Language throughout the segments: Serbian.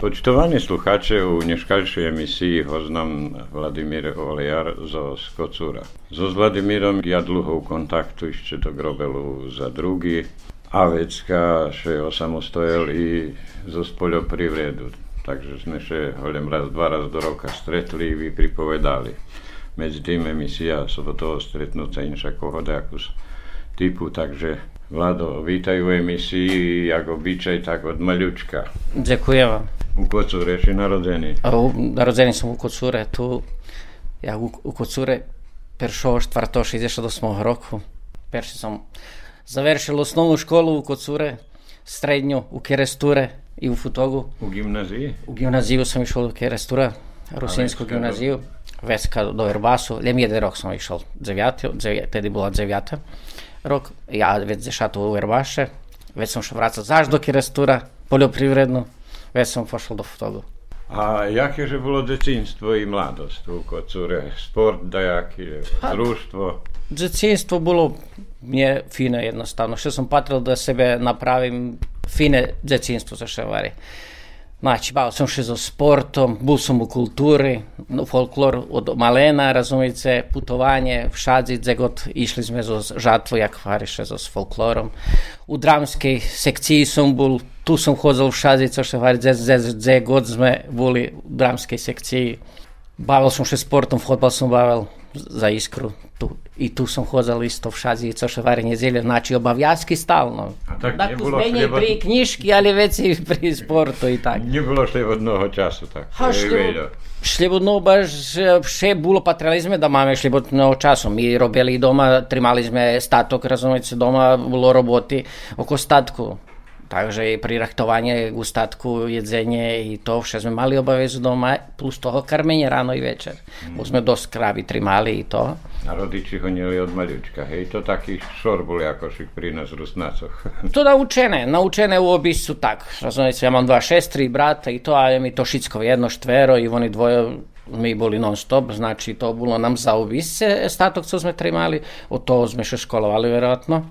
Počitovani sluchacze u nieszkalszej emisji hoznam Władimir Olejar zo Skocura. Zo z Władimirom ja u kontaktu jeszcze do grobelu za drugi, a vecka še osamostojel i zo poljoprivredu. Takže sme še holem raz, dva raz do roka stretli i pripovedali. Medzi tým emisija sobotovo stretnúca inša kohodakus typu, takže Vlado, vítaj u emisiji, jak običaj, tak od maljučka. Ďakujem vám. U Kocure si narodený. Narodený som u Kocure, tu ja u, u Kocure 1. 4. 68 roku. Перший som završil osnovnu školu u Kocure, srednju u Keresture i u Futogu. U gimnaziji? U gimnaziju sam išao u Kerestura, Rusinsku gimnaziju. Veska do Erbasu, Lemjede rok sam išao, dzevjati, tedi bila dzevjata rok, ja već zašao u Erbaše, već sam šao vracat zaš do Kerestura, poljoprivrednu, već sam pošao do toga. A jakie je bilo dzieciństwo i mladost u kocure? Sport da jaki, društvo? Dzieciństwo było mnie fine jednostavno. Što sam patril da sebe napravim fine dzieciństwo za ševari. Znači, bavio sam še za sportom, bil sem v kulturi, no, folklor od malena, razumite, putovanje v Šadzi, gdje god išli smo za žatvu, jak fari še za folklorom. U dramskej sekciji sem bil Tu sam hodil v Šazico še var dve, dve, dve godine bili v dramskej sekciji. Bavil sam še sportom, fotbal sam bavil za iskru. Tu. I tu sam hodil isto v Šazico še var nezelje, znači obavljavski stalno. Tak, dakle, zmenjaj treba... pri knjižki, ali već i pri sportu i tak. Nije bilo še odnog času tak. Ha, e, Šljebodno baš še bilo pa trebali smo da mame šljebodno časom. Mi robili doma, trimali smo statok, razumijete, doma bilo roboti oko statku. Takže i pri rachtovanie u statku, jedzenie i to, vše sme mali obavezu doma, plus toho karmenie ráno i večer. Bo sme dosť krávy trimali i to. A rodiči honili od maljučka. Hej, to taký šor bol jakošik pri nás Rusnacoch. To naučene, naučene u obisu tak. Razumete, ja mám dva šestri brata i to, a mi to šicko jedno štvero i oni dvoje mi boli non stop, znači to bilo nam za obisce statok co sme trimali, od toho sme še školovali verovatno.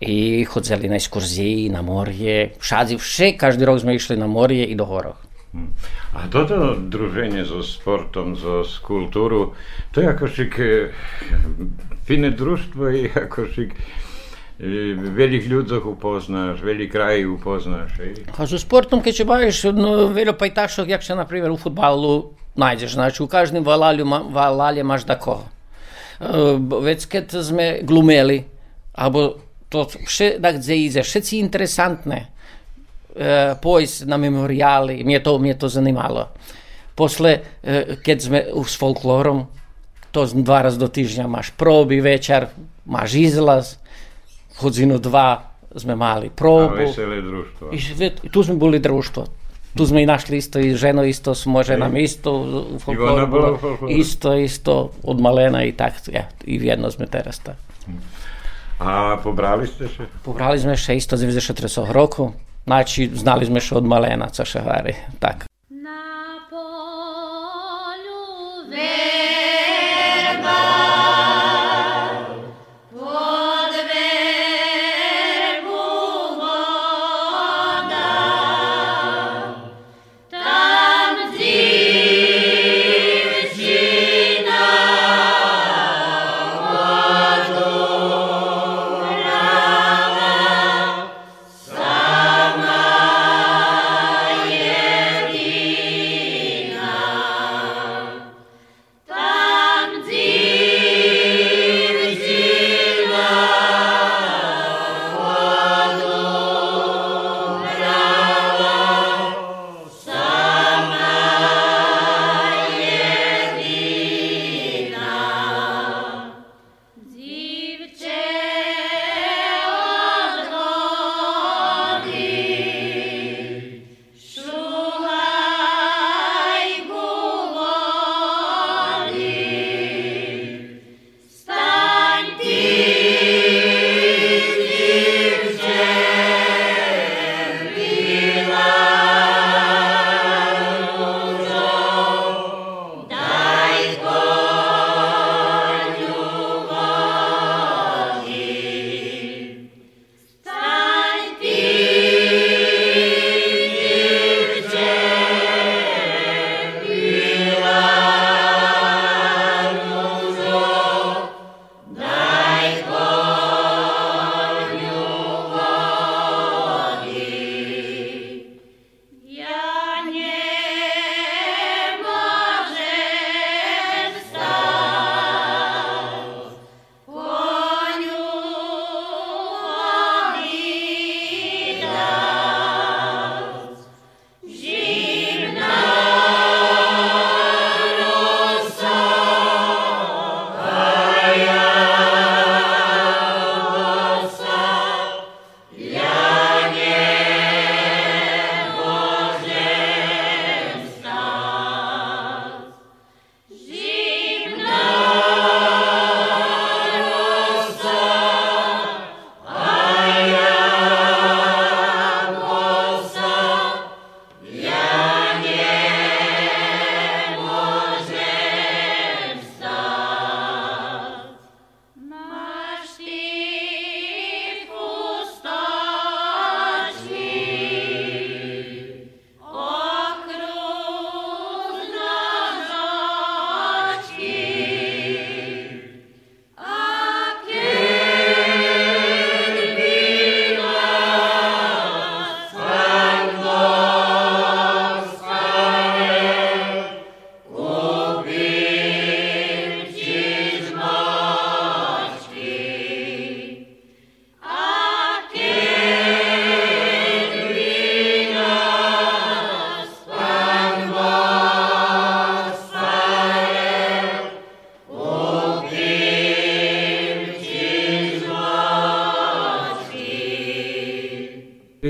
I hodzeli na ekskurziji, na morje, všadzi, vše, každý rok sme išli na morje i do horoch. A toto druženje so sportom, so s kultúru, to je akošik e, fine društvo i akošik e, velikih ľudzoch upoznáš, veľi kraji upoznáš. Hej. A so sportom, keď se baviš, no, veľa pajtašov, jak se, na primjer, u futbalu najdeš, znači, u každem valalju, valalje maš da ko. E, već kad sme glumeli, alebo to vše, gdje ize, všetci interesantne, e, pojs na memorijali, mě to, mě to zanimalo. Posle, e, kad sme u- s folklorom, to dva raz do týždňa máš proby večer, máš izlaz, hodinu dva sme mali A probu. veselé družstvo. I, tu sme boli društvo. Tu sme i našli isto i ženo isto, s moje ženom isto, u folkloru bilo u folkloru? isto, isto, od malena i tak, ja, i jedno sme teraz tak. A pobrali ste še? Pobrali sme še isto 93 roku, znači znali sme še od malena, co še vari, tak.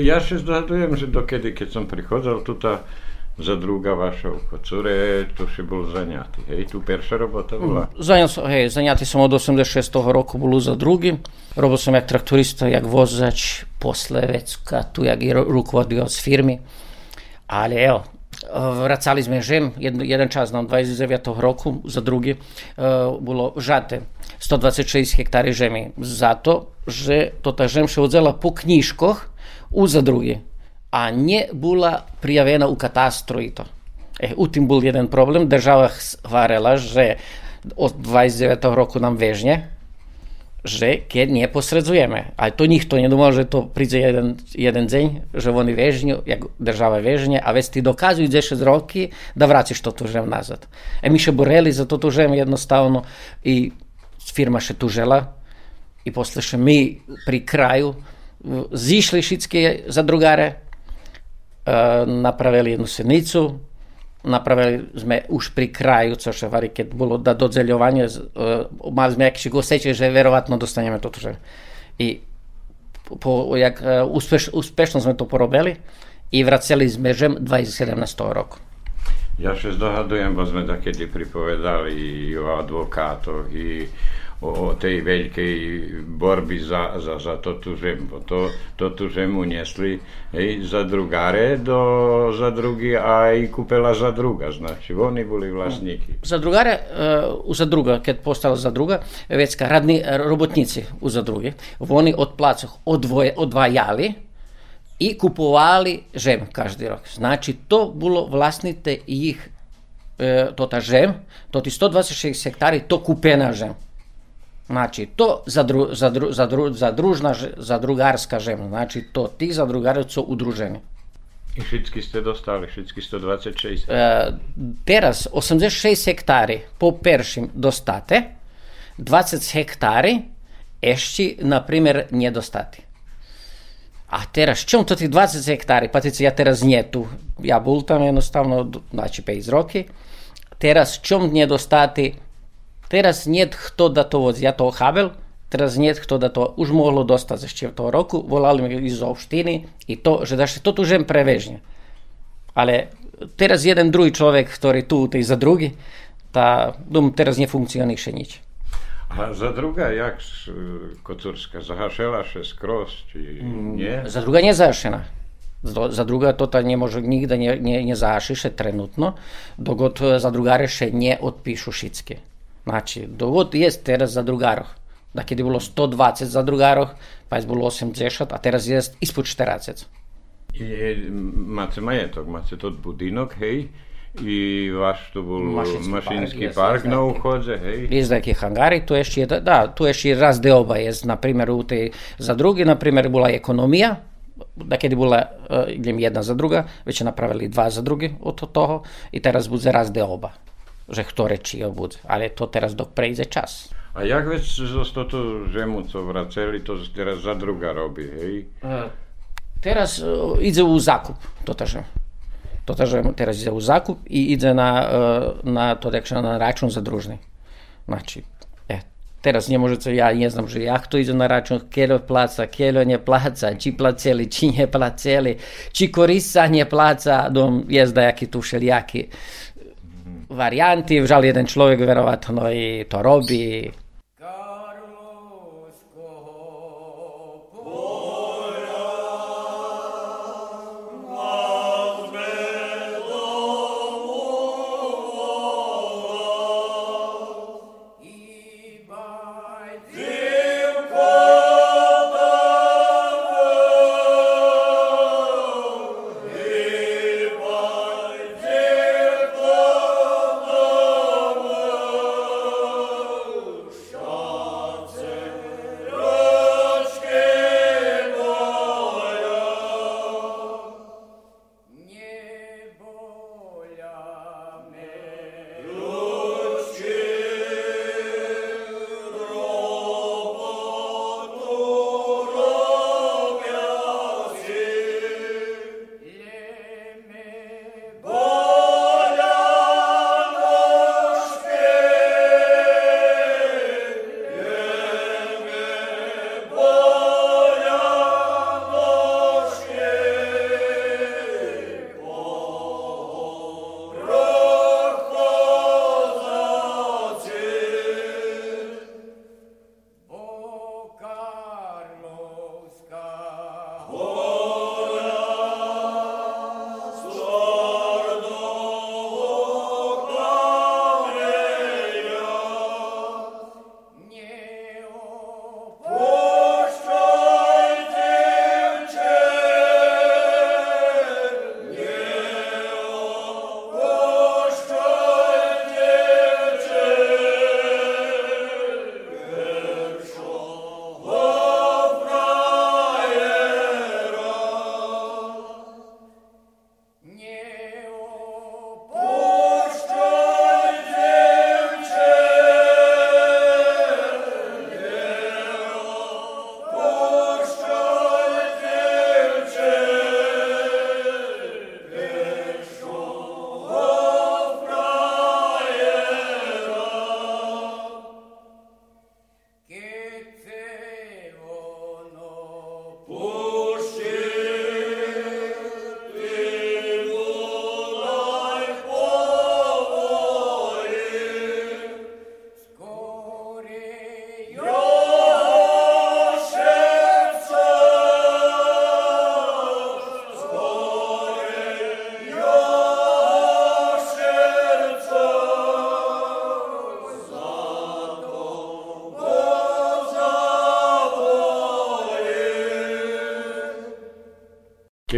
Ja się zgadujem, že dokedy, keď som prichádzal tuta za druga vaša Kocure, to še bol zaňatý. Hej, tu perša robota bola. Zaňat, hej, zaňatý som od 86. roku bol za drugi. Robil som jak traktorista, jak vozač, posle tu jak i rukovodioc firmy. Ali evo, sme žem, jeden, jeden čas na 29. roku, za drugi, bolo žate 126 hektari žemi. Zato, že to ta žem še odzela po knjiškoh u za drugi a nie bola prijavena u katastru i to. E, u tim bol jeden problem, država hvarela, že od 29. roku nam vežnje, že keď neposredzujeme. A to nikto nedomal, že to príde jeden, jeden deň, že oni vežnju, jak država vežnje, a već ti dokazujú 10 roky da vraciš to tužem nazad. E mi še boreli za to tužem jednostavno i firma še tužela i posle še mi pri kraju zišli všetky zadrugare, napravili jednu sednicu, napravili sme už pri kraju, co še vari, keď bolo da dodzeľovanie, mali sme jakši goseće, že verovatno dostaneme toto, že i po, jak uspeš, uspešno sme to porobili i vraceli sme žem 2017 roku. Ja še zdohadujem, bo sme takedy pripovedali i o advokátoch, i o, tej veľkej borbi za, za, za to tu zem. Bo to, to tu zemu nesli hej, za drugare do za drugi, a i kupela za druga. Znači, oni boli vlasniki. Za drugare, u za druga, kad postala za druga, vecka, radni robotnici u za drugi, oni od placoh odvoje, odvajali i kupovali žem každý rok. Znači, to bilo vlasnite ih to ta žem, to ti 126 hektari, to kupena žem. Znači, to zadru, zadru, zadru, zadružna, zadrugarska žena. Znači, to ti zadrugari su udruženi. I všetky ste dostali, všetky 126? E, teraz 86 hektari po peršim dostate, 20 hektari ešte, na primjer, nedostati. A teraz, čom to tih 20 hektari? Patice, ja teraz nie tu. Ja bol tam jednostavno, znači 5 roky. Teraz, čom nedostati? Teraz niet kto to vozi. Ja to habel, teraz niet kto da to už mohlo dostať ešte v toho roku. Volali mi iz opštiny i to, že da se to tu žem prevežne. Ale teraz jeden druhý človek, ktorý tu, tej za drugi, tá, dom teraz nefunkcioniše nič. A za druga, jak Kocurska, zahašela še skroz, či nie? Za druga nezahašena. Za druga to ta nie može nigda nie, nie, nie zahašiše trenutno, dogod za drugare še ne odpišu šitske. Znači, dogod je teraz za drugaroh. Da keď bolo 120 za drugaroh, pa je bolo 80, a teraz je ispod 40. I, máte majetok, máte tot budinok, hej, i vaš to bol Mašinski mašinski park, park, na jes, uchodze, hej. Jest taki hangari, tu jeszcze, jed- da, tu jeszcze raz deoba jest, na primjer, u tej, za drugi, na primjer, bila ekonomija, da kiedy bila, uh, jedna za druga, već je napravili dva za drugi od toho i teraz bude raz deoba, že kto reči bude, ale to teraz dok prejde čas. A jak već zo to žemu, co vraceli, to teraz za druga robi, hej? Teraz uh, ide u zakup, to takže. To takže teraz ide u zakup i ide na, uh, na to na račun zadružni. Znači, e, teraz ne možete, ja ne znam, že jak to ide na račun, kelo placa, kelo ne placa, či placeli, či ne placeli, či korisanje placa, dom jezda jaki tu všelijaki varijanti, žal jeden človek verovatno i to robi,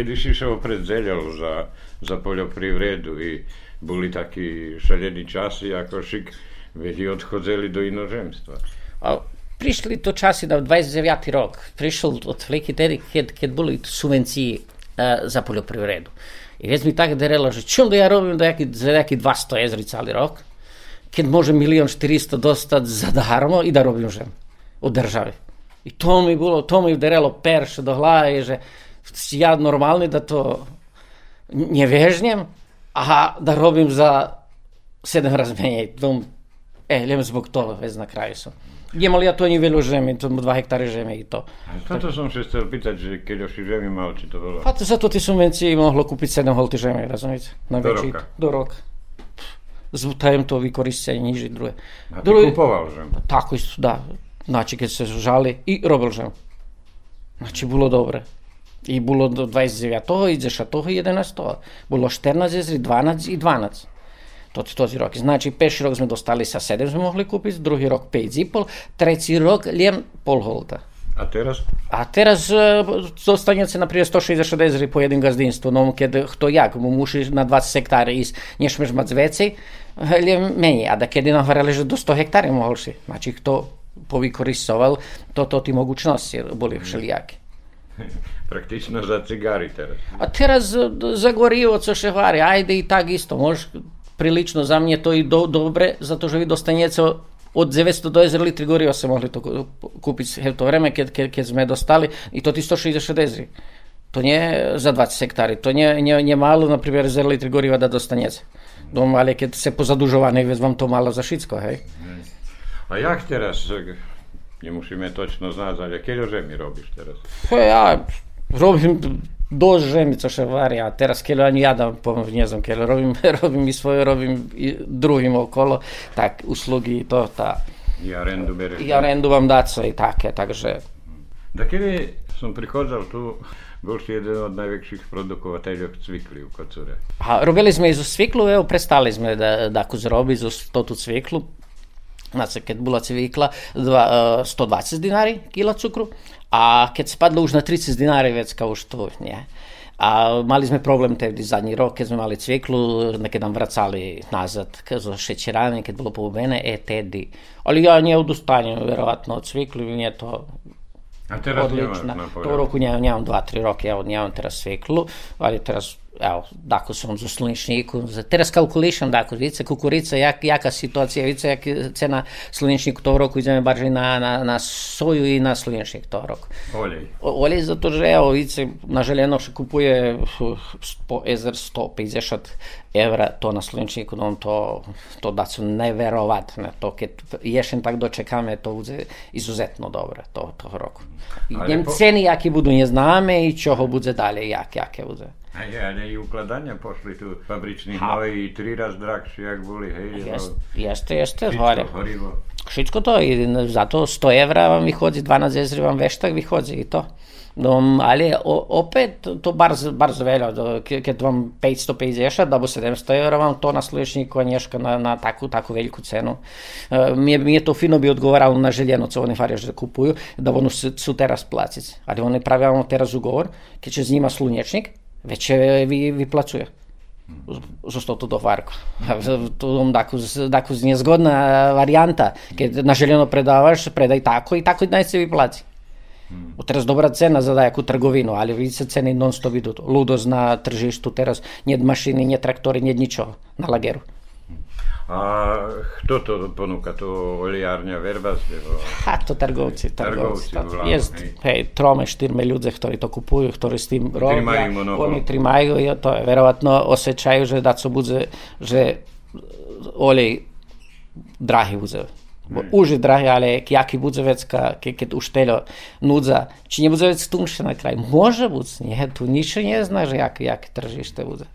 Kedy si sa opredzeljal za, za poljoprivredu i boli takí šaljeni časi ako šik veli odchodzeli do inozemstva. A prišli to časi da v 29. rok prišel otprilike tedy, kad, kad boli subvenciji uh, za poljoprivredu. I već mi tako relo, že čul da ja robim da jaki, za neki 200 ezri cali rok, kad može milion 400 dostat za darmo i da robim žem od države. I to mi bilo, to mi derelo perše do glave, že я нормальний, да то не вежнім, а да робим за 7 раз меней. Дум, е, лем због того вез на краю som. Nemali ja to ani veľa žemi, to 2 hektáre žemi i to. A toto som sa chcel pýtať, že keď už žemi mal, či to bolo? A to za to ty subvencii mohlo kúpiť 7 holty žemi, rozumiete? Na do roka. Do roka. Zutajem to vykoristenie niže druhé. A ty Dole... kupoval žem? Tako isto, da. Znači, keď sa žali i robil žem. Znači, bolo dobre. I bilo do 29. idzeša toho i 11. Bilo 14 jezri, 12 i 12. To ti този рок. Значи, пеши рок сме достали са 7 сме могли купити, други рок 5,5, трети рок лjem пол холта. A teraz? A teraz e, zostanie se napríklad 160 ezri po jednom gazdinstvu, no keď kto jak, mu musi na 20 hektara ísť, nešmeš mať veci, je menej. A da keď je nahovorili, že do 100 hektara mohol si. Znači, kto povykoristoval, to, to ti mogućnosti boli všelijaké. Praktično za cigari teraz. A teraz e, za gorivo, co še vari, ajde i tak isto, možeš prilično za mnje to i do, dobre, zato že vi dostanjete od 900 do 1000 litri goriva se mogli to ku- kupiti v to vreme, keď, keď, keď sme dostali, i to ti 160 ezri. To nie za 20 hektari, to nie, nie, nie malo, na primjer, 1000 litri goriva da dostanjete. Dom, ali keď se pozadužovaný, već vam to malo za všetko, hej. A jak teraz, e, nemusíme točno znať, ale keď žemi robíš teraz? Ja robim dož žemi, co še vari, a teraz kelo ani ja da ne znam, kelo robim, robim i svoje, robim i drugim okolo, tak uslugi i to, ta, I arendu bereš? i arendu vam daco i take, takže Da kedy som prichádzal tu, bol si jeden od najväčších produkovateľov cvikli u Kocure. A robili sme i za cviklu, evo, prestali sme da, da ako zrobi za to tu cviklu. Znači, kad bila cvikla, dva, e, 120 dinari kila cukru, a kad se padlo už na 30 dinari, već kao što nije. A mali sme problem tedi zadnji rok, kad smo mali cviklu, nekad nam vracali nazad za šećerane, kad bilo pobene, e, tedi. Ali ja nije odustanjem, verovatno, od cviklu, nije to A teraz odlična. na To roku nemam, nemam 2-3 roky, evo, nemam teraz sviklu, ali teraz, evo, dacă sunt slănșnicul, teraz calculation, dacă vice, kukurica, jak, jaka situacija, vice, jak cena slănșnic to roku, ideme barže na, na, na soju i na slănșnic to rok. Olej. Olej, zato že, evo, vice, na željenoši kupuje po 150 евро то на слънчник, но то, то да са невероятно. То кет ешен так дочекаме, то узе изузетно добре, то, то рок. И нем цени јаки буду, не знаме и чого буде дале, јак, јаке буде bude. A je, ale i ukladania pošli tu fabričných hnojí tri raz drahšie, jak boli, hej. Jest, jeste, jeste, horilo. Všetko to i zato 100 evra vam vychodzi, 12 ezri vam veštak vychodzi i to. No, ali o, opet to bardzo, bardzo ke- keď vam 550, da bo 700 evra vam to na sluječniku nješka na, na takvu, takvu veliku cenu. E, mi, je, mi je to fino bi odgovaralo na željeno, co oni farjaš da kupuju, da ono su, su teraz placic. Ali oni pravi ono teraz ugovor, će z njima slunječnik, вече ви, ви плачува. За што тоа Варко. Тоа дако, дако незгодна варијанта, ке нажелено предаваш, предај тако и тако и најсе ви плати. Утрес добра цена за да јаку трговину, али види се цени нон стоп идут. зна на тржишту терас, нед машини, ни трактори, нед ничо на лагеру. A kto to ponúka? To oliárňa Verbas? Nebo... Ha, to Trgovci, trgovci. uglavnom, Jest, hej. trome, štyrme ľudze, ktorí to kupujú, ktorí s tým robia. Oni trimajú, to je, verovatno osjećaju, že da co bude, že olej drahý bude. Bo už je drahý, ale jaký bude ke, keď už teľo nudza, či nebude vec tunšie na kraj? Môže byť, nie, tu nič neznáš, jak, jak tržište bude.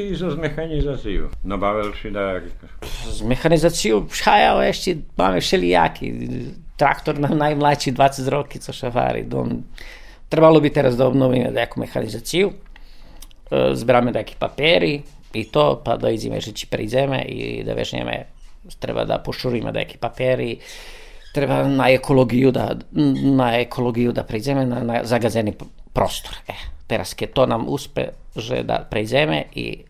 Ty zo z mechanizáciu? Nabavil si tak... Z mechanizáciou, ja ešte máme všelijaký. Traktor na najmladší 20 roky, co še varí. Dom, trebalo by teraz da obnovíme nejakú mechanizáciu. E, zberáme nejaké papiery i to, pa da ideme, že či prídeme i da vežneme, treba da pošuríme nejaké papiery. Treba na ekologiju da, na ekologiju da prídeme na, na zagazeni prostor. E, teraz keď to nam uspe, že da prejdeme i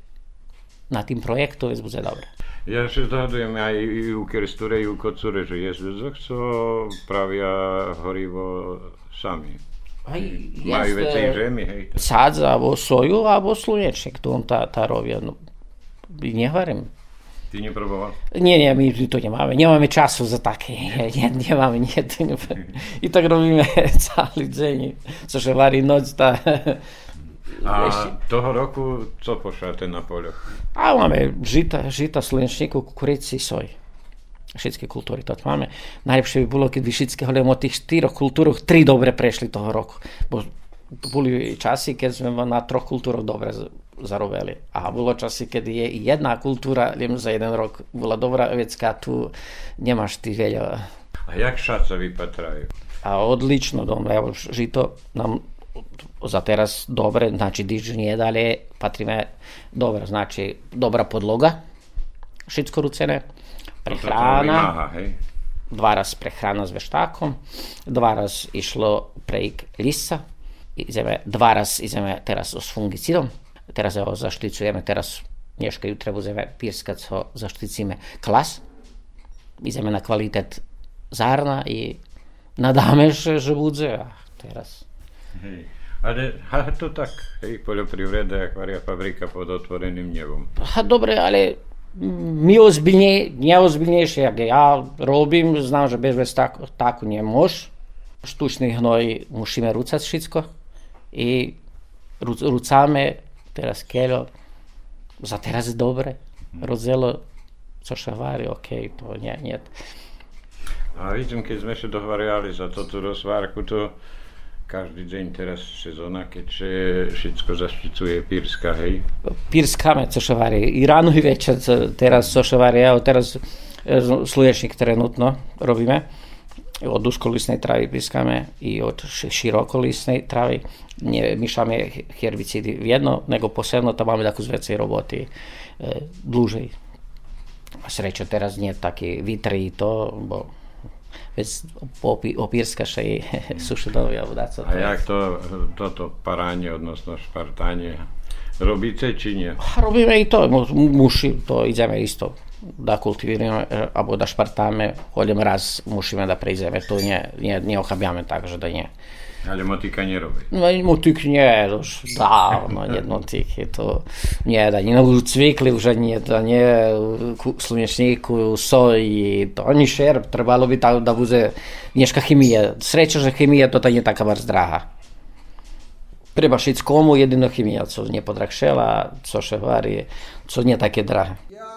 na tym projektu jest bardzo dobre. Ja się zgadujem, ja u Kiersture, u Kocury, że jest ludzie, co horivo sami. I mają więcej ziemi, hej. Sadza, albo soju, albo słonecznik, tu ta, ta robię. No, nie Ty neproboval? Nie, nie, my to nie mamy. Nie mamy za takie. Nie, nie nie, to. I tak robimy cały dzień. Což je varí noc, ta a toho roku co pošlete na poľoch? A máme žita, žita, slunečníku, kukurici, soj. Všetky kultúry to máme. Najlepšie by bolo, keď by všetky hovoríme o tých štyroch kultúroch, tri dobre prešli toho roku. Bo boli časy, keď sme na troch kultúroch dobre zarobili. A bolo časy, keď je jedna kultúra len za jeden rok bola dobrá vecka, tu nemáš ty veľa. A jak šaca vypatrajú? A odlično, dom, evo, žito nam za teraz dobre, znači diž nije dalje, patrime dobro, znači dobra podloga, šitsko rucene, prehrana, dva raz prehrana s veštakom, dva raz išlo prejk lisa, ideme, dva raz ideme teraz s fungicidom, teraz evo zašticujeme, teraz dneška jutra uzeme pirskac ho zašticíme klas, ideme na kvalitet zárna i nadáme, že, že bude a teraz Hej. Ale a to tak, hej, poljoprivreda je akvarija fabrika pod otvorenim njevom. Pa dobre, ali mi ozbiljnije, neozbiljnejše, jak ja robim, znam, že bez vez tako, tako nje mož. Štučni hnoj mušime rucat šitsko i ruc, rucame teraz keljo, za teraz je dobre, rodzelo co šavari, ok, to nje, njet. A vidim, ki smo še dohvarjali za to tu rozvarku, to každý deň teraz sezóna, keď e, všetko zašticuje Pírska, hej. Pirskame, co še vari, i ráno i večer, teraz, co še vari, evo teraz e, sluječnik trenutno robíme, od uskolisnej travy piskame i od ši- širokolisnej travy. Nie mišame herbicidi v jedno, nego posebno tam máme takú zvecej roboty e, dlúžej. A srećo teraz nie taký vitri to, bo vec opí, opírskaša jej sušedovi alebo dá co. A jak to, toto paránie, odnosno špartánie, robíte či nie? Robíme i to, muši, to ideme isto da kultiviramo, e, abo da špartame, hodimo raz mušima da preizeme, to nje, nje, nje ohabjame tako že da nje. Ale motika nerobí. No motik nie, už dávno jednotik je to, nie, da nie, no cvikli už nie, da nie, ku- slunečníku, soji, to ani šerb, trebalo by tak, da bude dneška chemija. Sreća, že chemija to nie taka bardzo draha. Treba šiť komu, jedino chemija, co nie podrakšela, co še vari, co nie takie drahé. Jak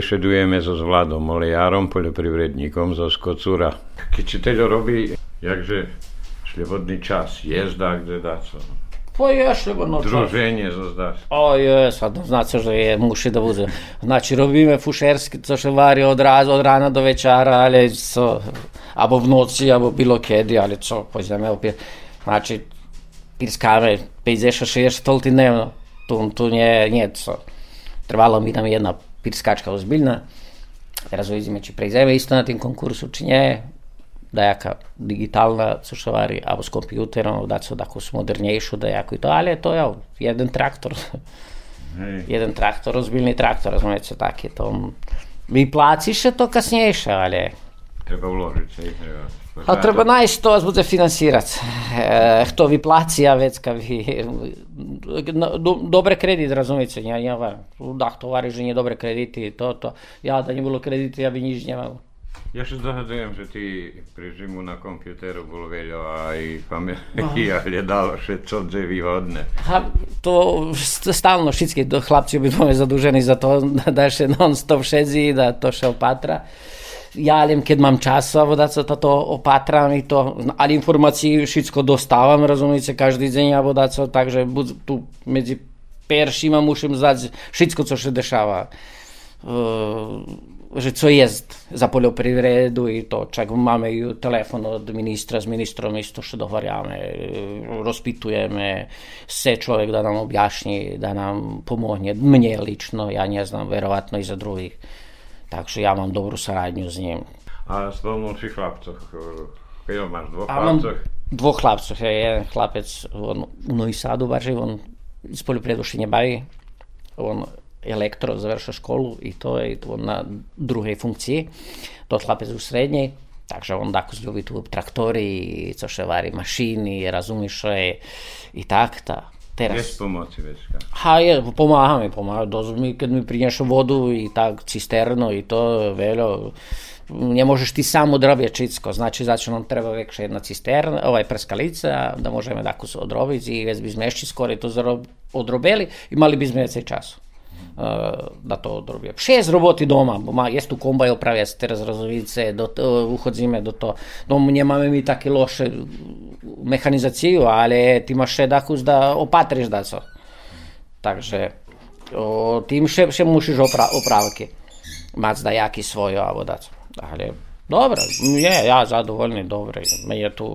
Bešedujeme so s Vladom Olejárom, poljoprivredníkom zo Skocura. Keď čiteľ robí, jakže šljevodný čas, jezda, kde dá co. Pa još ono čas. Druženje zo zdaš. O, je, sad znači, že je muši da bude. Znači, robíme fušerski, co še vari od, raz, od rana do večara, ali co, abo v noci, abo bilo kedi, ali co, pođeme opet. Znači, pirskame, 50-60 tolti dnevno. Tu, tu nje, nje, co. Trvalo mi nam jedna pirskačka ozbiljna. Teraz uvidíme, či prejzeme isto na tým konkursu, či nie. Dajaká digitálna, vari, alebo s kompjuterom, dať sa takú modernejšiu, dajakú i to, ale to je jeden traktor. Hej. jeden traktor, ozbiljni traktor, razumijete, tak je to. Vypláci se to kasnejšie, ale Treba uložiť, hej, treba. a treba nájsť to, a bude financirať. E, kto vypláci a vec, vi, no, do, dobre kredit, razumijete, ja, ja, da, tovariš, že nie dobre kredity, to, to, ja, da nie bilo kredity, ja nič nemal. Ja sa zdohadujem, že ty pri žimu na kompjuteru bolo veľa aj pamäti a hľadalo všetko, čo je výhodné. A to st- stalno všetky chlapci obidvoje zadužení za to, da še non stop šedzi, da to še opatra. Ja len keď mám čas, alebo da sa toto opatram to, ali informaciji všetko dostávam, rozumíte, každý deň, alebo da co, takže buď tu medzi peršima mušim znať všetko, co se dešava. Uh, že co jest za poljoprivredu i to, čak máme i telefon od ministra, s ministrom isto što dogovarjame, rozpitujeme se čovjek da nam objašnji, da nam pomogne, mnje lično, ja ne znam, verovatno i za drugih. Takže ja mám dobrú saradnju s njim. A spomnul si chlapcoch. Keď máš dvoch A chlapcoch, dvoch chlapcov, je jeden chlapec on, u Novi Sadu baži, on iz poljoprivredu še ne bavi, on elektro završio školu i to je on na druhej funkciji, to chlapec u srednjej, takže on tako zljubi tu traktori, co še vari mašini, razumiš je, i tak, ta. Teraz. Bez pomoci, večka. Ha, je, pomáhame, pomáhame. Dosť mi, keď mi prinesú vodu i tak cisternu i to veľa. Nemôžeš ty sám odrobiť všetko, znači znači nám treba väčšia jedna cisterna, ovaj prskalica, da možeme takú odrobiť i vec by sme ešte skôr to odrobili i mali by sme viacej času eh, da to odrobio. Šest roboti doma, ma, jest tu kombaj opravlja se teraz razovice, do, uhodzime do to. Dom nemamo mi tako loše mechanizaciju, ale ti maš še dakus da opatriš da co. Takže o, tim še, še musiš opra, opraviti. Mac da jaki svojo, abo da co. Ale dobro, je, ja zadovoljni, dobro. Me je tu,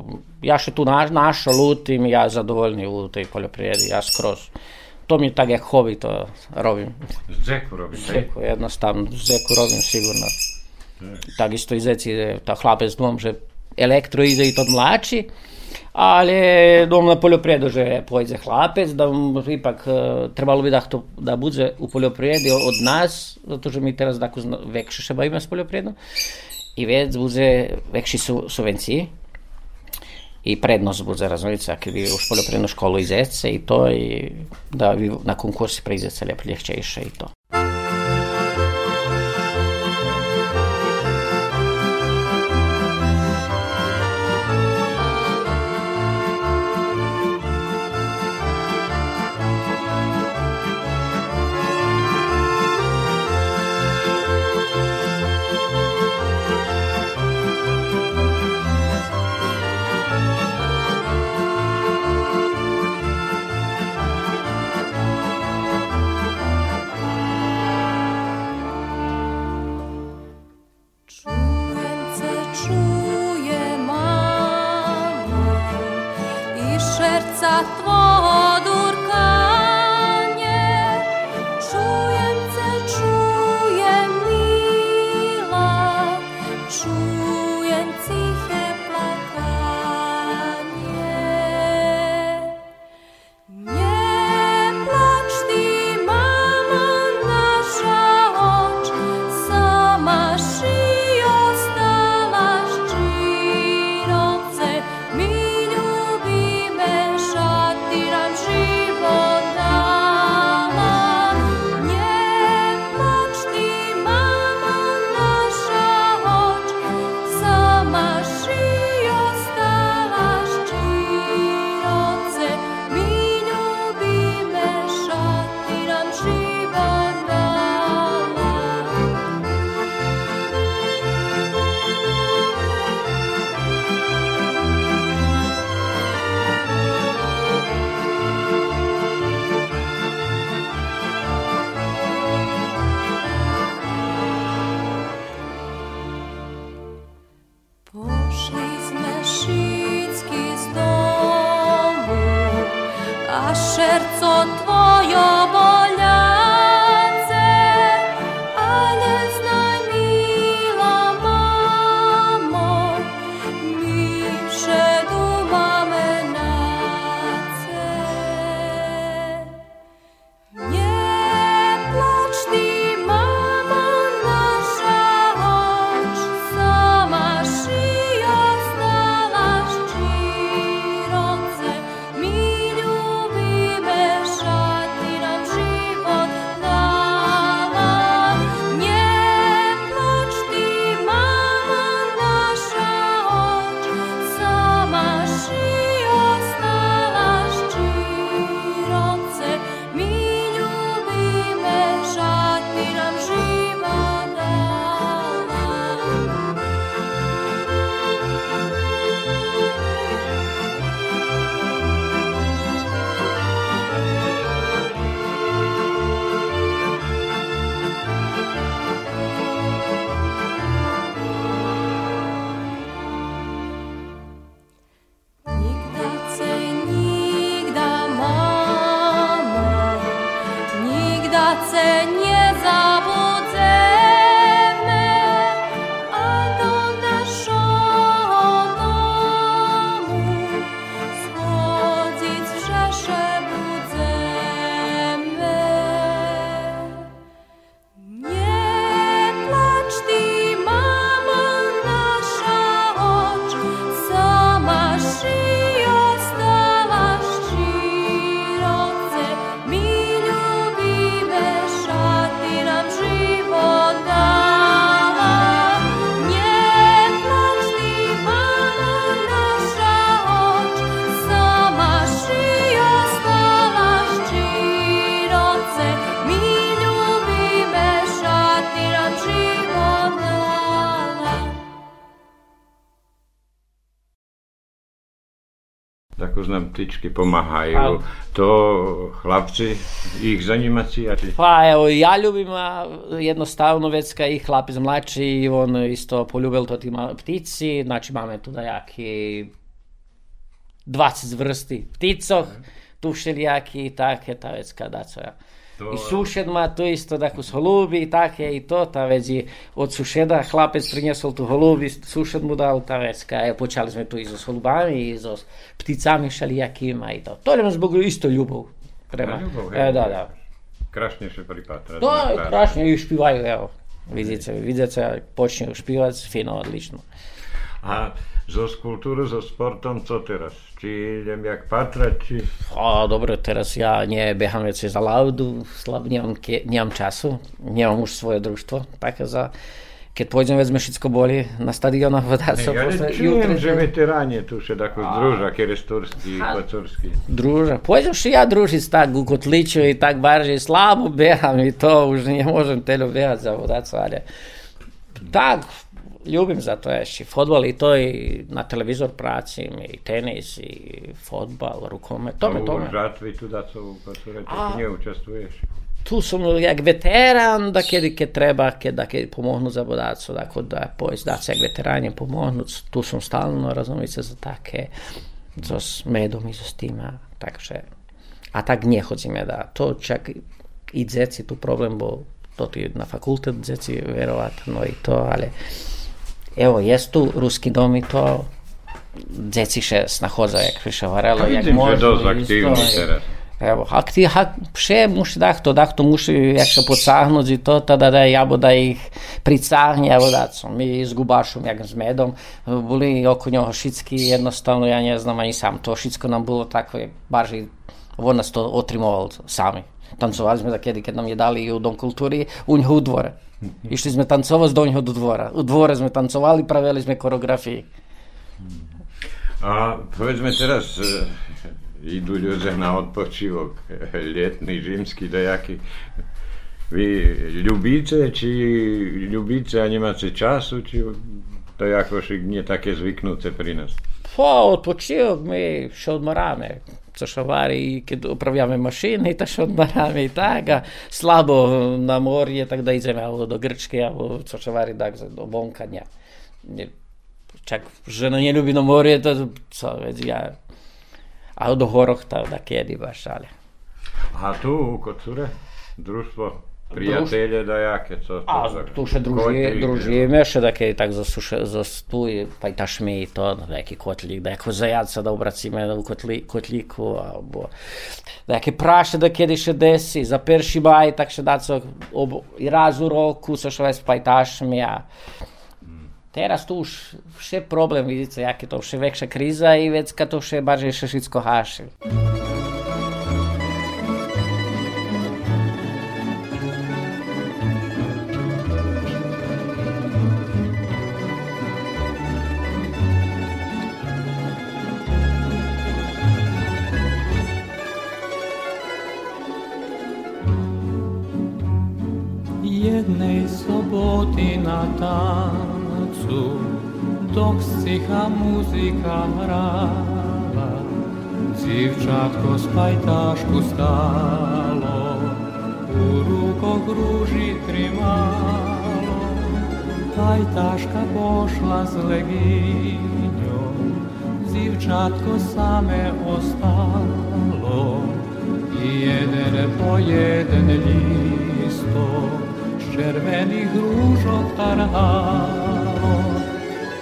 ja še tu naš, našo lutim, ja zadovoljni u tej poljoprivredi, ja skroz. To mi je tak jak hobi, to robim. Z dzeku robiť, hej? Zeku, jednostavno, zeku robim sigurno. Tak isto i zeci, ta hlapec dom, že elektro ide i to mlači, dom na poljoprivredu, že pojde hlapec, da ipak e, trebalo bi da, to, da bude u poljoprivredi od nas, zato že mi teraz tako vekše se bavimo s poljoprivredom, i već bude vekši su, subvenciji, i prednost bude razumjeti, ako bi u poljoprivrednu školu izece i to, i da vi na konkursi preizece lijepo ljehčejše i to. Ptički pomahaju. A- To hlapci, ih zanima cijati. Pa evo, ja ljubim a, jednostavno već kad i hlapec mlači i on isto poljubil to ti ma- ptici, znači máme tu dajaki 20 vrsti pticov, tu všelijaki i také, ta vec kada co ja. To- I sušed má to isto, tako s holubi i také i to, ta vec i od sušeda chlapec priniesol tu holubi, sušed mu dal, ta vec, ka, evo, počali sme tu i so holubami, i so pticami všelijakima i to. To je zbog isto ljubov. Prema. Ljubov, E, hej. da, da. Krašnejšie pripatra. To je strašno i špivaju, evo. Vidite, vidite, počinju špivati, fino, odlično. A zo kulturu, zo sportom, co teraz? Či idem jak patrať, či... A dobro, teraz ja nie beham veci za laudu, slab, nemam, ke, nemam času, nemam už svoje društvo, tako za... Keď pôjdem, vezme všetko boli na stadionách, vodá sa ja posle, čujem, že veteráni tu še tako združa, kjer je turský, kocorský. druža. Pôjdem še ja družiť tak u kotliču i tak barže slabo beham i to, už ne môžem telo behať za vodacu, ale tak, ljubim za to ešte. Fotbal i to i na televizor pracim, i tenis, i fotbal, rukomet, tome, U tome. žatvi tu da co u kocore, A- tu nie učestvuješ. tu sam jak veteran, da kedy keď treba, keď, da keď pomohnu za bodaco, tako da pojď da se jak veteranje pomognu, tu sam stalno, razumite, za také, so s medom i so s tima, takže, a tak nie chodzíme da, to čak i dzeci tu problem, bo to ti na fakultet dzeci verovatno i to, ale evo, jest tu ruski dom i to djeci še snahoza, jak više varelo. Pa vidim da je dosta aktivni teraz. Evo, akti, ha, še muši dahto, dahto muši jakša pocahnuti to, tada da ja bo da ih pricahni, evo da su mi s gubašom, jak s medom, bili oko njoho šitski, jednostavno ja ne znam, a i sam to šitsko nam bilo tako, baš i on nas to otrimovalo sami. Tancovali smo za kedi, kad nam je dali i u Dom kulturi, u njih u dvore. Išli sme tancovať do ňoho do dvora. U dvore sme tancovali, pravili sme koreografii. A povedzme teraz, idú ľudia na odpočívok, letný, zimský, dajaký. Vy ľubíte, či ľubíte a nemáte času, či to je ako nie také zvyknuté pri nás? Pa, odpočivok mi še odmarame. co szawary, kiedy uprawiamy maszyny też odbaramy, tak, a słabo na morje, tak dajdziemy albo do Gryczki, albo co szawary, tak, do Bąka, nie. nie. Czak, że no nie lubi na morje, to co, więc ja, a do Choroch to da kiedy w Warszawie. A tu, kocure, drużbo prijatelje dajaké, co to A za- tu še druži, kotlik, družíme, še také tak zasuše, zastuj, pa i tašmi i to, neki kotlik, da ako zajaca da obracime u kotli, kotliku, alebo da jaké praše da kjedi še desi, za perši baj, tak še da co, ob, i raz u roku, sa še ves pa i tašmi, a Teraz tu už vše problem, vidíte, jak je to vše väčšia kríza i vec, kad to vše barže še všetko háši. jednej soboty na tancu, dok sticha muzika hrala, dzivčatko z pajtašku stalo, u rukoh ruži trimalo, pajtaška pošla s leginjom, dzivčatko same ostalo, i jeden po jeden listo z červených rúžok tarhalo.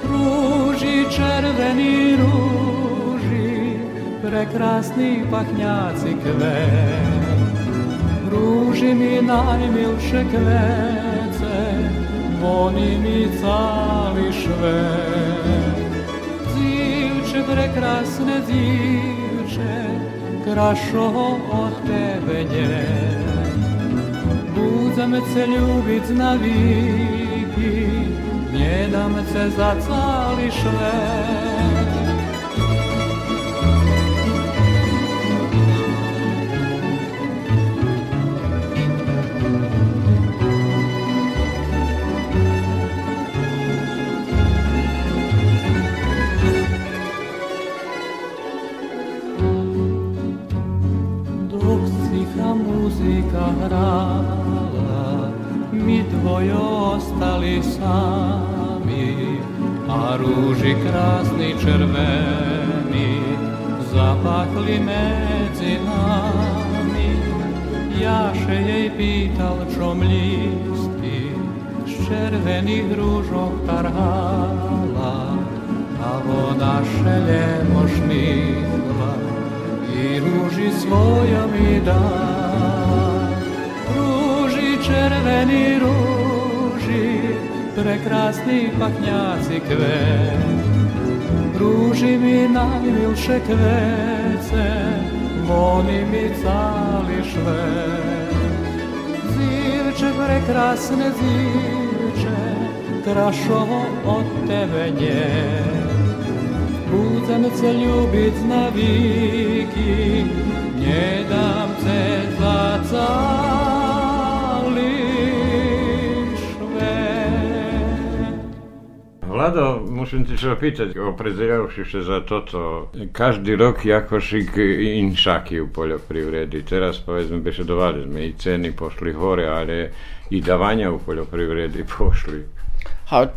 Rúži, červený rúži, prekrásny pachňáci kvet. Rúži mi najmilšie kvece, voní mi celý švet. Dzivče, prekrasne dzivče, krašo od tebe uzemce ljubit na viki, njedamce za cali šver. muzika hrana švet. svoj ostali sami, a ruži krasni červeni zapakli medzi nami. Jaše jej pital čom listi, z červených rúžok tarhala, a voda šeljemo šmihla i ruži svoja mi da. Červeni ruži, prekrasni paknjaci kvet. Ruži mi najmilše kvece, voni mi cali švet. Zivče prekrasne zivče, krašovo od tebe nje. Budem se ljubit na viki, nie dam se zacališ Vlado, musím ti čo opýtať, oprezerajúši sa za toto. Každý rok jakošik inšaky u poljoprivredi. Teraz povedzme bešedovali sme i ceny pošli hore, ale i davanja u poljoprivredi pošli. A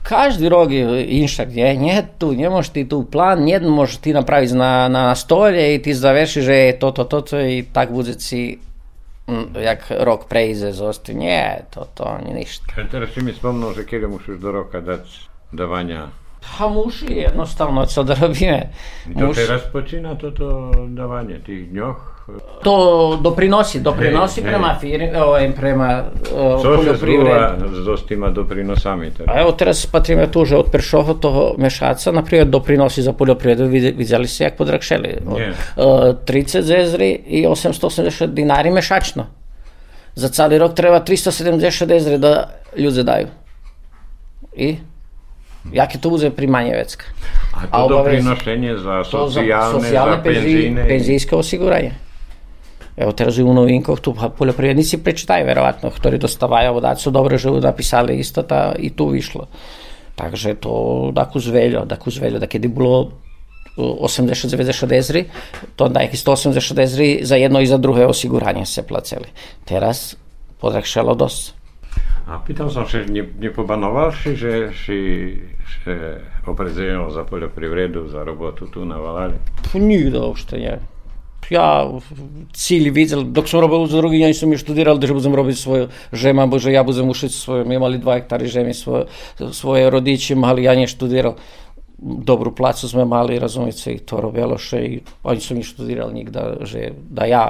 každi rok je inšak, je, nije tu, ne možeš ti tu plan, nijedno možeš ti napraviti na, na stolje i ti završiš, že je to, to, to, to i tak bude si mm, jak rok prejde zosti. Nie, to, to nie ništa. Teraz si mi spomnul, že kedy musíš do roka dať davanja. A muši jednostavno, co da robíme. To Muš, teraz počína toto davanje, tých dňoch? to doprinosi, doprinosi Hej, prema hej. firmi, ovaj, prema uh, Co se poljoprivredi. zrúva s týma doprinosami teraz? A evo teraz patrime tu, že od peršoho toho mešaca, naprimjer, doprinosi za poljoprivredu, vide- vidjeli se jak podrakšeli. Od, Nie. uh, 30 zezri i 880 dinari mešačno. Za cali rok treba 370 zezri da ljudi daju. I? Jakie to bude primanje vecka? A to A obavez- doprinošenje za To za socijalne, socijalne za penzije, penzijne? penzijske osiguranje. Evo teraz i u novinkoch tu pa poljoprivrednici prečitaju verovatno, ktorí dostavajú dať sú dobre, že napísali isto ta i tu vyšlo. Takže to daku zveljo, daku zveljo, da kedy bolo 80-90 dezri, to onda je 180 dezri za jedno i za druhé osiguranje se placeli. Teraz podrakšelo dosť. A pýtal som sa, ne, nepobanoval si, že si že oprezirano za poljoprivredu, za robotu tu na Valali? Nigde uopšte nie. Ja cilj videl, dok som robil za drugi, ja nisam još studiral da budem robiti svoju žema, bože ja budem ušiť svoju, mi imali dva hektari žemi, svoje, svoje rodiči mali, ja nje študiral. Dobru placu sme mali, razumite, i to robilo še i oni su mi študirali nigda, že da ja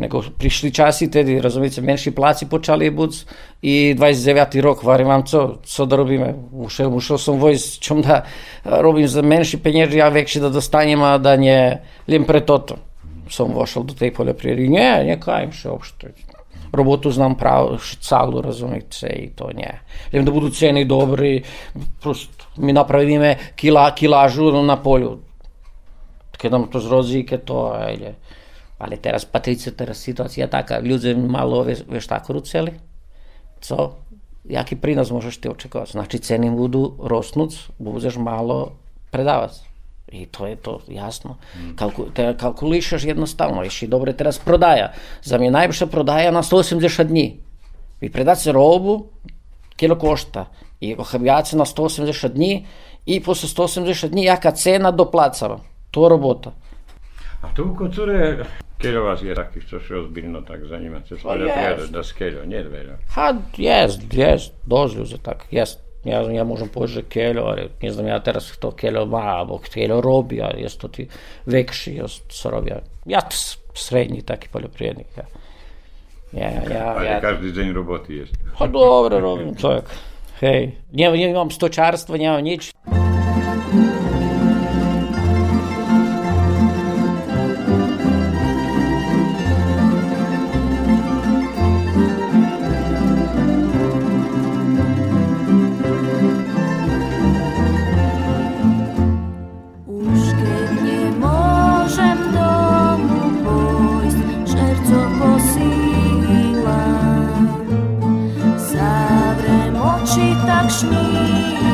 nego prišli časi tedy, razumite, menší placi počali buc i 29. rok, varim vam co, co da robíme. Ušel, ušel som vojsť, čom da robím za menší peniaž, ja vekši da dostanem, a da nje, lim pre toto. Som vošel do tej poljoprivredi. Nie, ne kajem še Robotu znam prav, calu, razumite, i to nje. Lim da budu ceni dobri, prosto mi napravíme kila, kilažu na polju. Keď nam to zrozi, keď to, ajde. Ali teraz, patrice, teraz situacija taka, ljudi malo veš, veštako ruceli, co, jaki prinos možeš ti očekovati? Znači, ceny budu rosnuc, budeš malo predavac. I to je to, jasno. Kalku, te kalkulišeš jednostavno, ješi dobre teraz prodaja. Za je najviše prodaja na 180 dni. Vi predate robu, kilo košta. I ohabjace na 180 dni i posle 180 dni jaka cena doplacava. To je robota. A tu u Kocure, keľo vás je takých, čo si ozbiljno tak zanimať cez Pa poljoprivredu, jest. da skeľo, nie veľa. Ha, jest, jest, dođu za tak, jest. Ja, ja možem poći že keljo, ali ne znam ja teraz kto keljo ma, abo keljo robi, ali jest to ti vekši, jest co robi. Ja srednji taki poljoprivrednik, ja. Ja, ja, Ale ja. každý deň roboty je. Pa dobro robim, čovjek. Hej, nemam stočarstva, nemam nič. Krishna.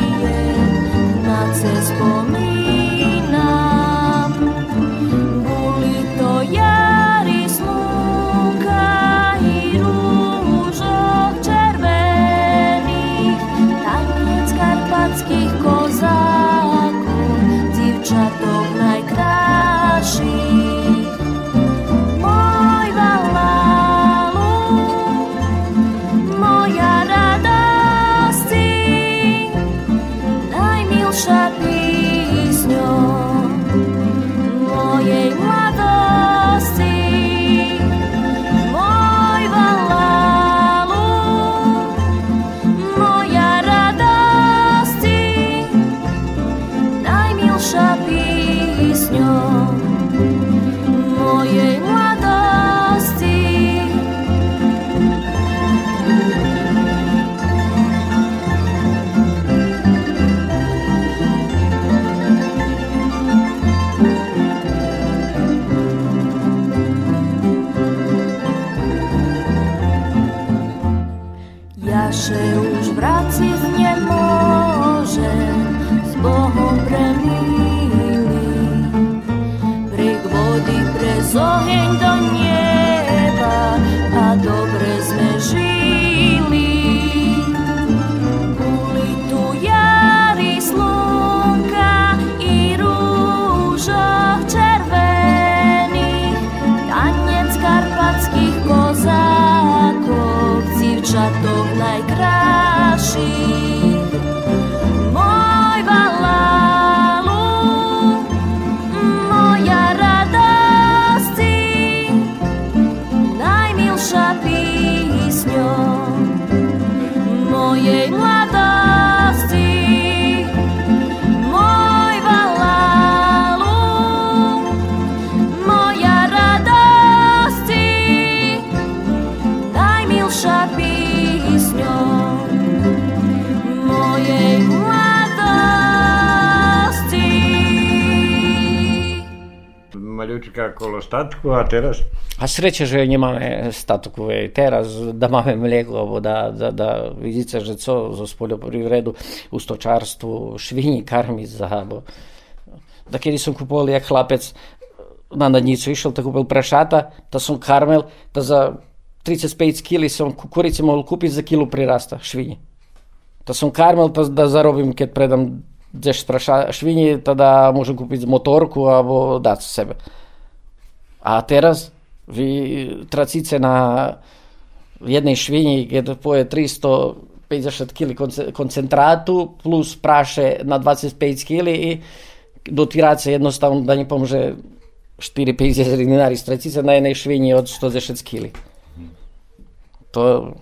Kolo statku a teraz A sreća, že nemáme statok uvej. teraz, da mlijeko, alebo da, da, da vidíte, že co zo poljoprivredu u stočarstvu švinji karmi za, bo, da kedy som kupoval jak chlapec na nadnicu išel, da kupil prašata, da som karmel, da za 35 kili som kukurice mohol kúpiť za kilu prirasta švinji. Da som karmel, da, da zarobim, keď predam 10 praša švinji, tada môžem kúpiť motorku alebo dať sebe. A teraz wy tracicie na jednej świni, kiedy poje 350 kg koncentratu plus prasze na 25 kg i dotiracja jednostavno da nie pomoże 4-5 dinari stracicie na jednej świni od 110 kg. To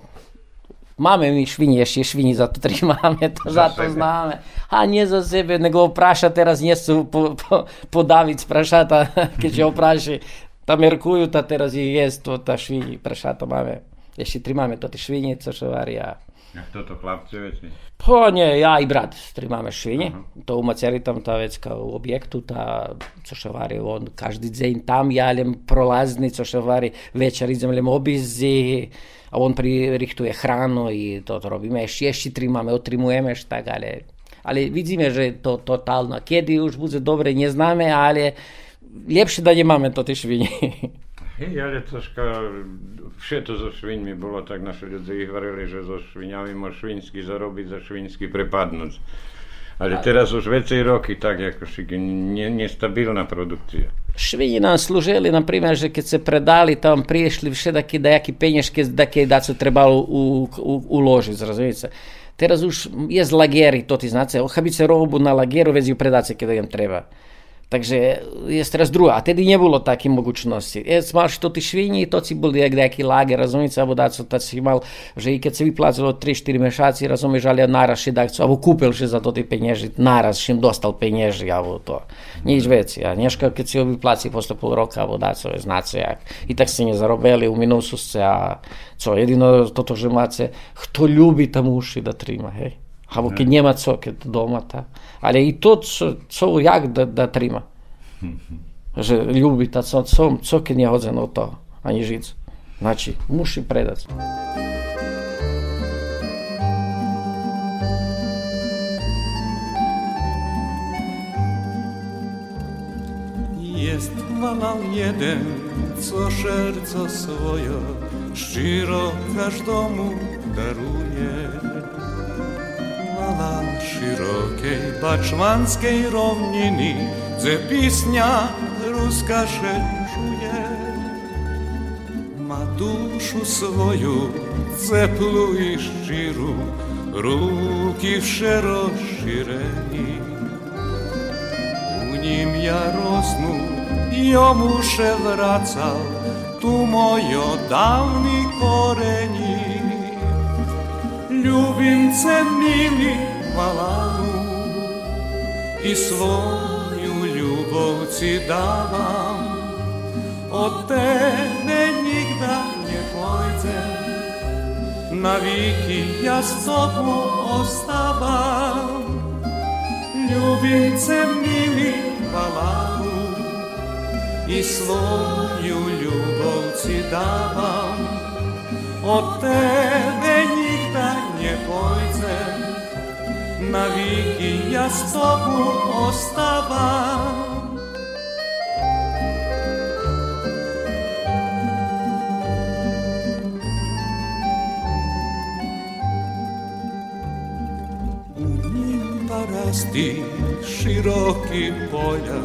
mamy mi świni, jeszcze świni za to trzymamy, to za, to znamy. A nie za siebie, no nego prasza teraz nie chcą po, po, podawić praszata, kiedy opraszy Та міркую, та ти роз'їздство, та швині, проша то маме. Jeszcze trzymamy to te świnie, co się waria. A kto to, chlapcy wiecie? Po nie, ja i brat trzymamy świnie. Uh-huh. To umaceli tam ta wiecka u obiektu, ta, co się wari, on każdy dzień tam, ja lem prolazny, co się wari, večer idzem lem obizzi, a on pririchtuje hranu i to, to robimy. Jeszcze, jeszcze trzymamy, otrzymujemy, tak, ale... Ale widzimy, że to totalno. Kiedy już będzie dobre, nie znamy, ale lepšie da nemáme to tie švini. Hej, ale troška všetko so šviňmi bolo, tak naši ľudia ich varili, že so šviňami môže švinsky zarobiť, za švinsky prepadnúť. Ale teraz už vecej roky tak, ako šiky, ne, nestabilná produkcia. Švinji nam služili, na primjer, že kad se predali, tam prišli še daki dajaki penješke, daki da su trebalo u, u, uložiti, razumijete? Teraz už je z lageri, to ti znate, ohabice robu na lageru, vezi ju predace kada im treba. Takže jest teraz druga, a wtedy nie było takiej mogućności. Jest, to ty świni, to ci byli jak jaki lager, rozumiecie, albo da, co ci mal, że i kiedy sobie płacał 3-4 miesiące, rozumiesz, ale naraz się dać, albo kupił się za to ty pieniędzy, naraz się dostał pieniędzy, albo to. Nic więcej, a nie kiedy sobie wypłaci po pół roku, albo da, co znaczy jak. I tak się nie u minusów, a co, jedyno to, to, że kto lubi, to musi da trzyma, hej. Або keď нема co, keď дома, та. Але і то, co, co jak da, da trima. Že ľúbi ta co, co, co nie hodzeno od toho, ani žiť. Znači, muši predať. Jest walal jeden, co serce swoje szcziro każdemu daruje. Гала широкій бачманській ровніні, це пісня руска шенжує, ма душу свою цеплу і щиру, руки ще розширені, у нім я росну, йому ще врацав, ту мою давні корені. Милий валану, і свою любов ці давам, od tebe nigda nie pójdę. Na wieki ja ostawam. Любимце милий балану і свою любов ці давам. От тебе нігда не djevojce Na viki ja s tobu ostavam parasti široki polja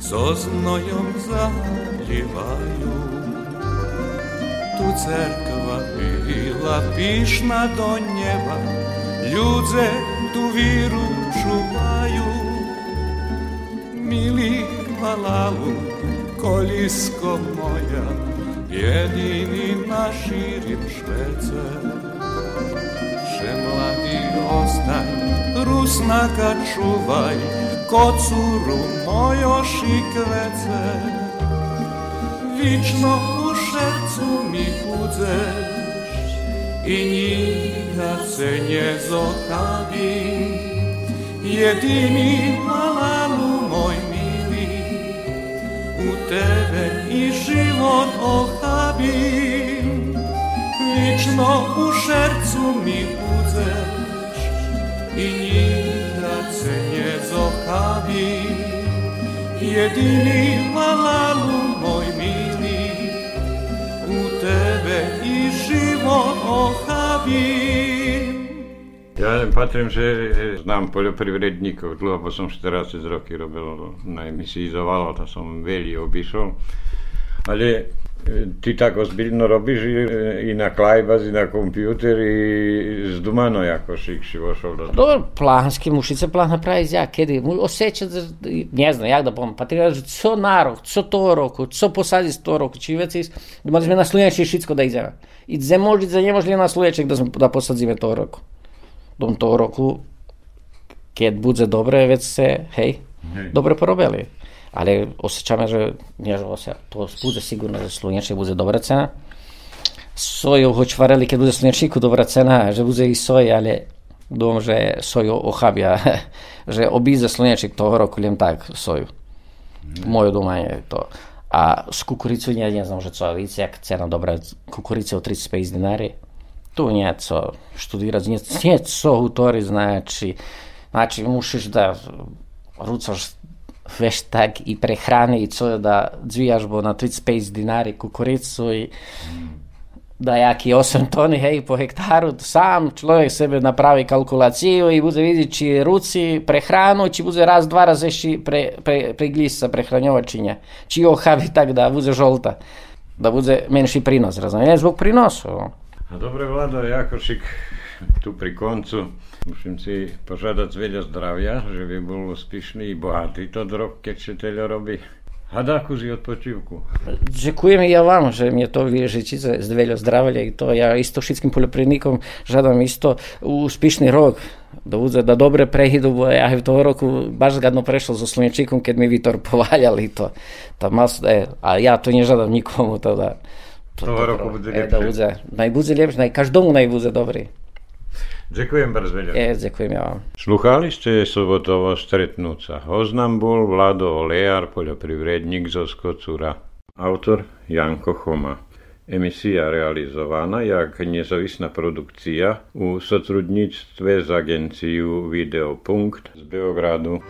so znojom zaljivaju. Tu cerkva bila pišna do njeva, ljudze tu viru čuvaju. Mili valalu, koljisko moja, jedini naširim švece. Še mladi ostaj, rusnaka čuvaj, kocuru mojoš i kvece. Vično u šercu mi budzeš i njega se nje zohabi. Jedini malalu moj mili, u tebe i život ohabim. Vično u šercu mi budzeš i njega se nje zohabi. Jedini malalu tebe i život ohavim. Ja patrem že, znam poljoprivrednikov, dlho pa som 40 roky robil na emisiji Zavala, to som veľa obišol. Ale e, ty tak ozbiljno robiš i, i na klajbaz i na kompjuter i zdumano jako šik si vošao do Dobro, plahanski mušice plah napravi ja, kedy mu osjeća, da, ne znam, jak da bom, pa ti kažu, co narok, co to roku, co posadi sto roku, či veci, mali sme na slunjači šitsko da izjava. I dze možda, dze ne možda na slunjaček da, smo, da posadzime to roku. Dom to roku, keď budze dobre, već se, hej, Hej. dobre porobili. Ale osjećame, že nie, osja, to bude sigurno za slunjaček bude dobra cena. Soju hoć kad bude slunjačniku dobra cena, že bude i soj, ale dom, že soju ohabja, že obiza slunjačnik toho roku len tak soju. Moje domanje je to. A s kukuricou ja ne znam, že co, víc, jak cena dobra kukurice od 35 dinari. Tu nieco študirati, nieco utori, znači, znači musiš da rucaš veš tak i prehrane i co da dvijaš bo na 35 dinari kukuricu i da jaki 8 toni hej po hektaru, sam človek sebe napravi kalkulaciju i bude vidjeti či ruci prehranu, či bude raz, dva razy ši pre, pre, preglisa prehranjovačinja, či ohavi tak da bude žolta, da bude menší prinos, razumiješ, zbog prinosu. A dobre, Vlado, Jakošik, tu pri koncu Musím si požadať veľa zdravia, že by bol úspešný i bohatý to rok, keď się tyle robi. Hadaku z odpočívku. Dziękujemy ja wam, że mnie to wierzycie z wielu zdrowia i to ja isto wszystkim poloprynikom żadam isto uspieszny rok. Dovudzę do dobre prehidu, bo ja w toho roku baš zgadno prešao za Slunjačikom, kad mi Vitor povaljali to. Ta mas, e, a ja to nie żadam nikomu, teda. to da. To, to, to, to, to, to, to, to, to, to, to, to, to, Ďakujem bardzo veľa. E, dziękujem ja vam. Sluchali ste sobotovo stretnúca. Oznam bol Vlado Olejar, poljoprivredník zo Skocura. Autor Janko Choma. Emisija realizovana jak nezavisna produkcija u sotrudnictve z agenciju Videopunkt z Beogradu.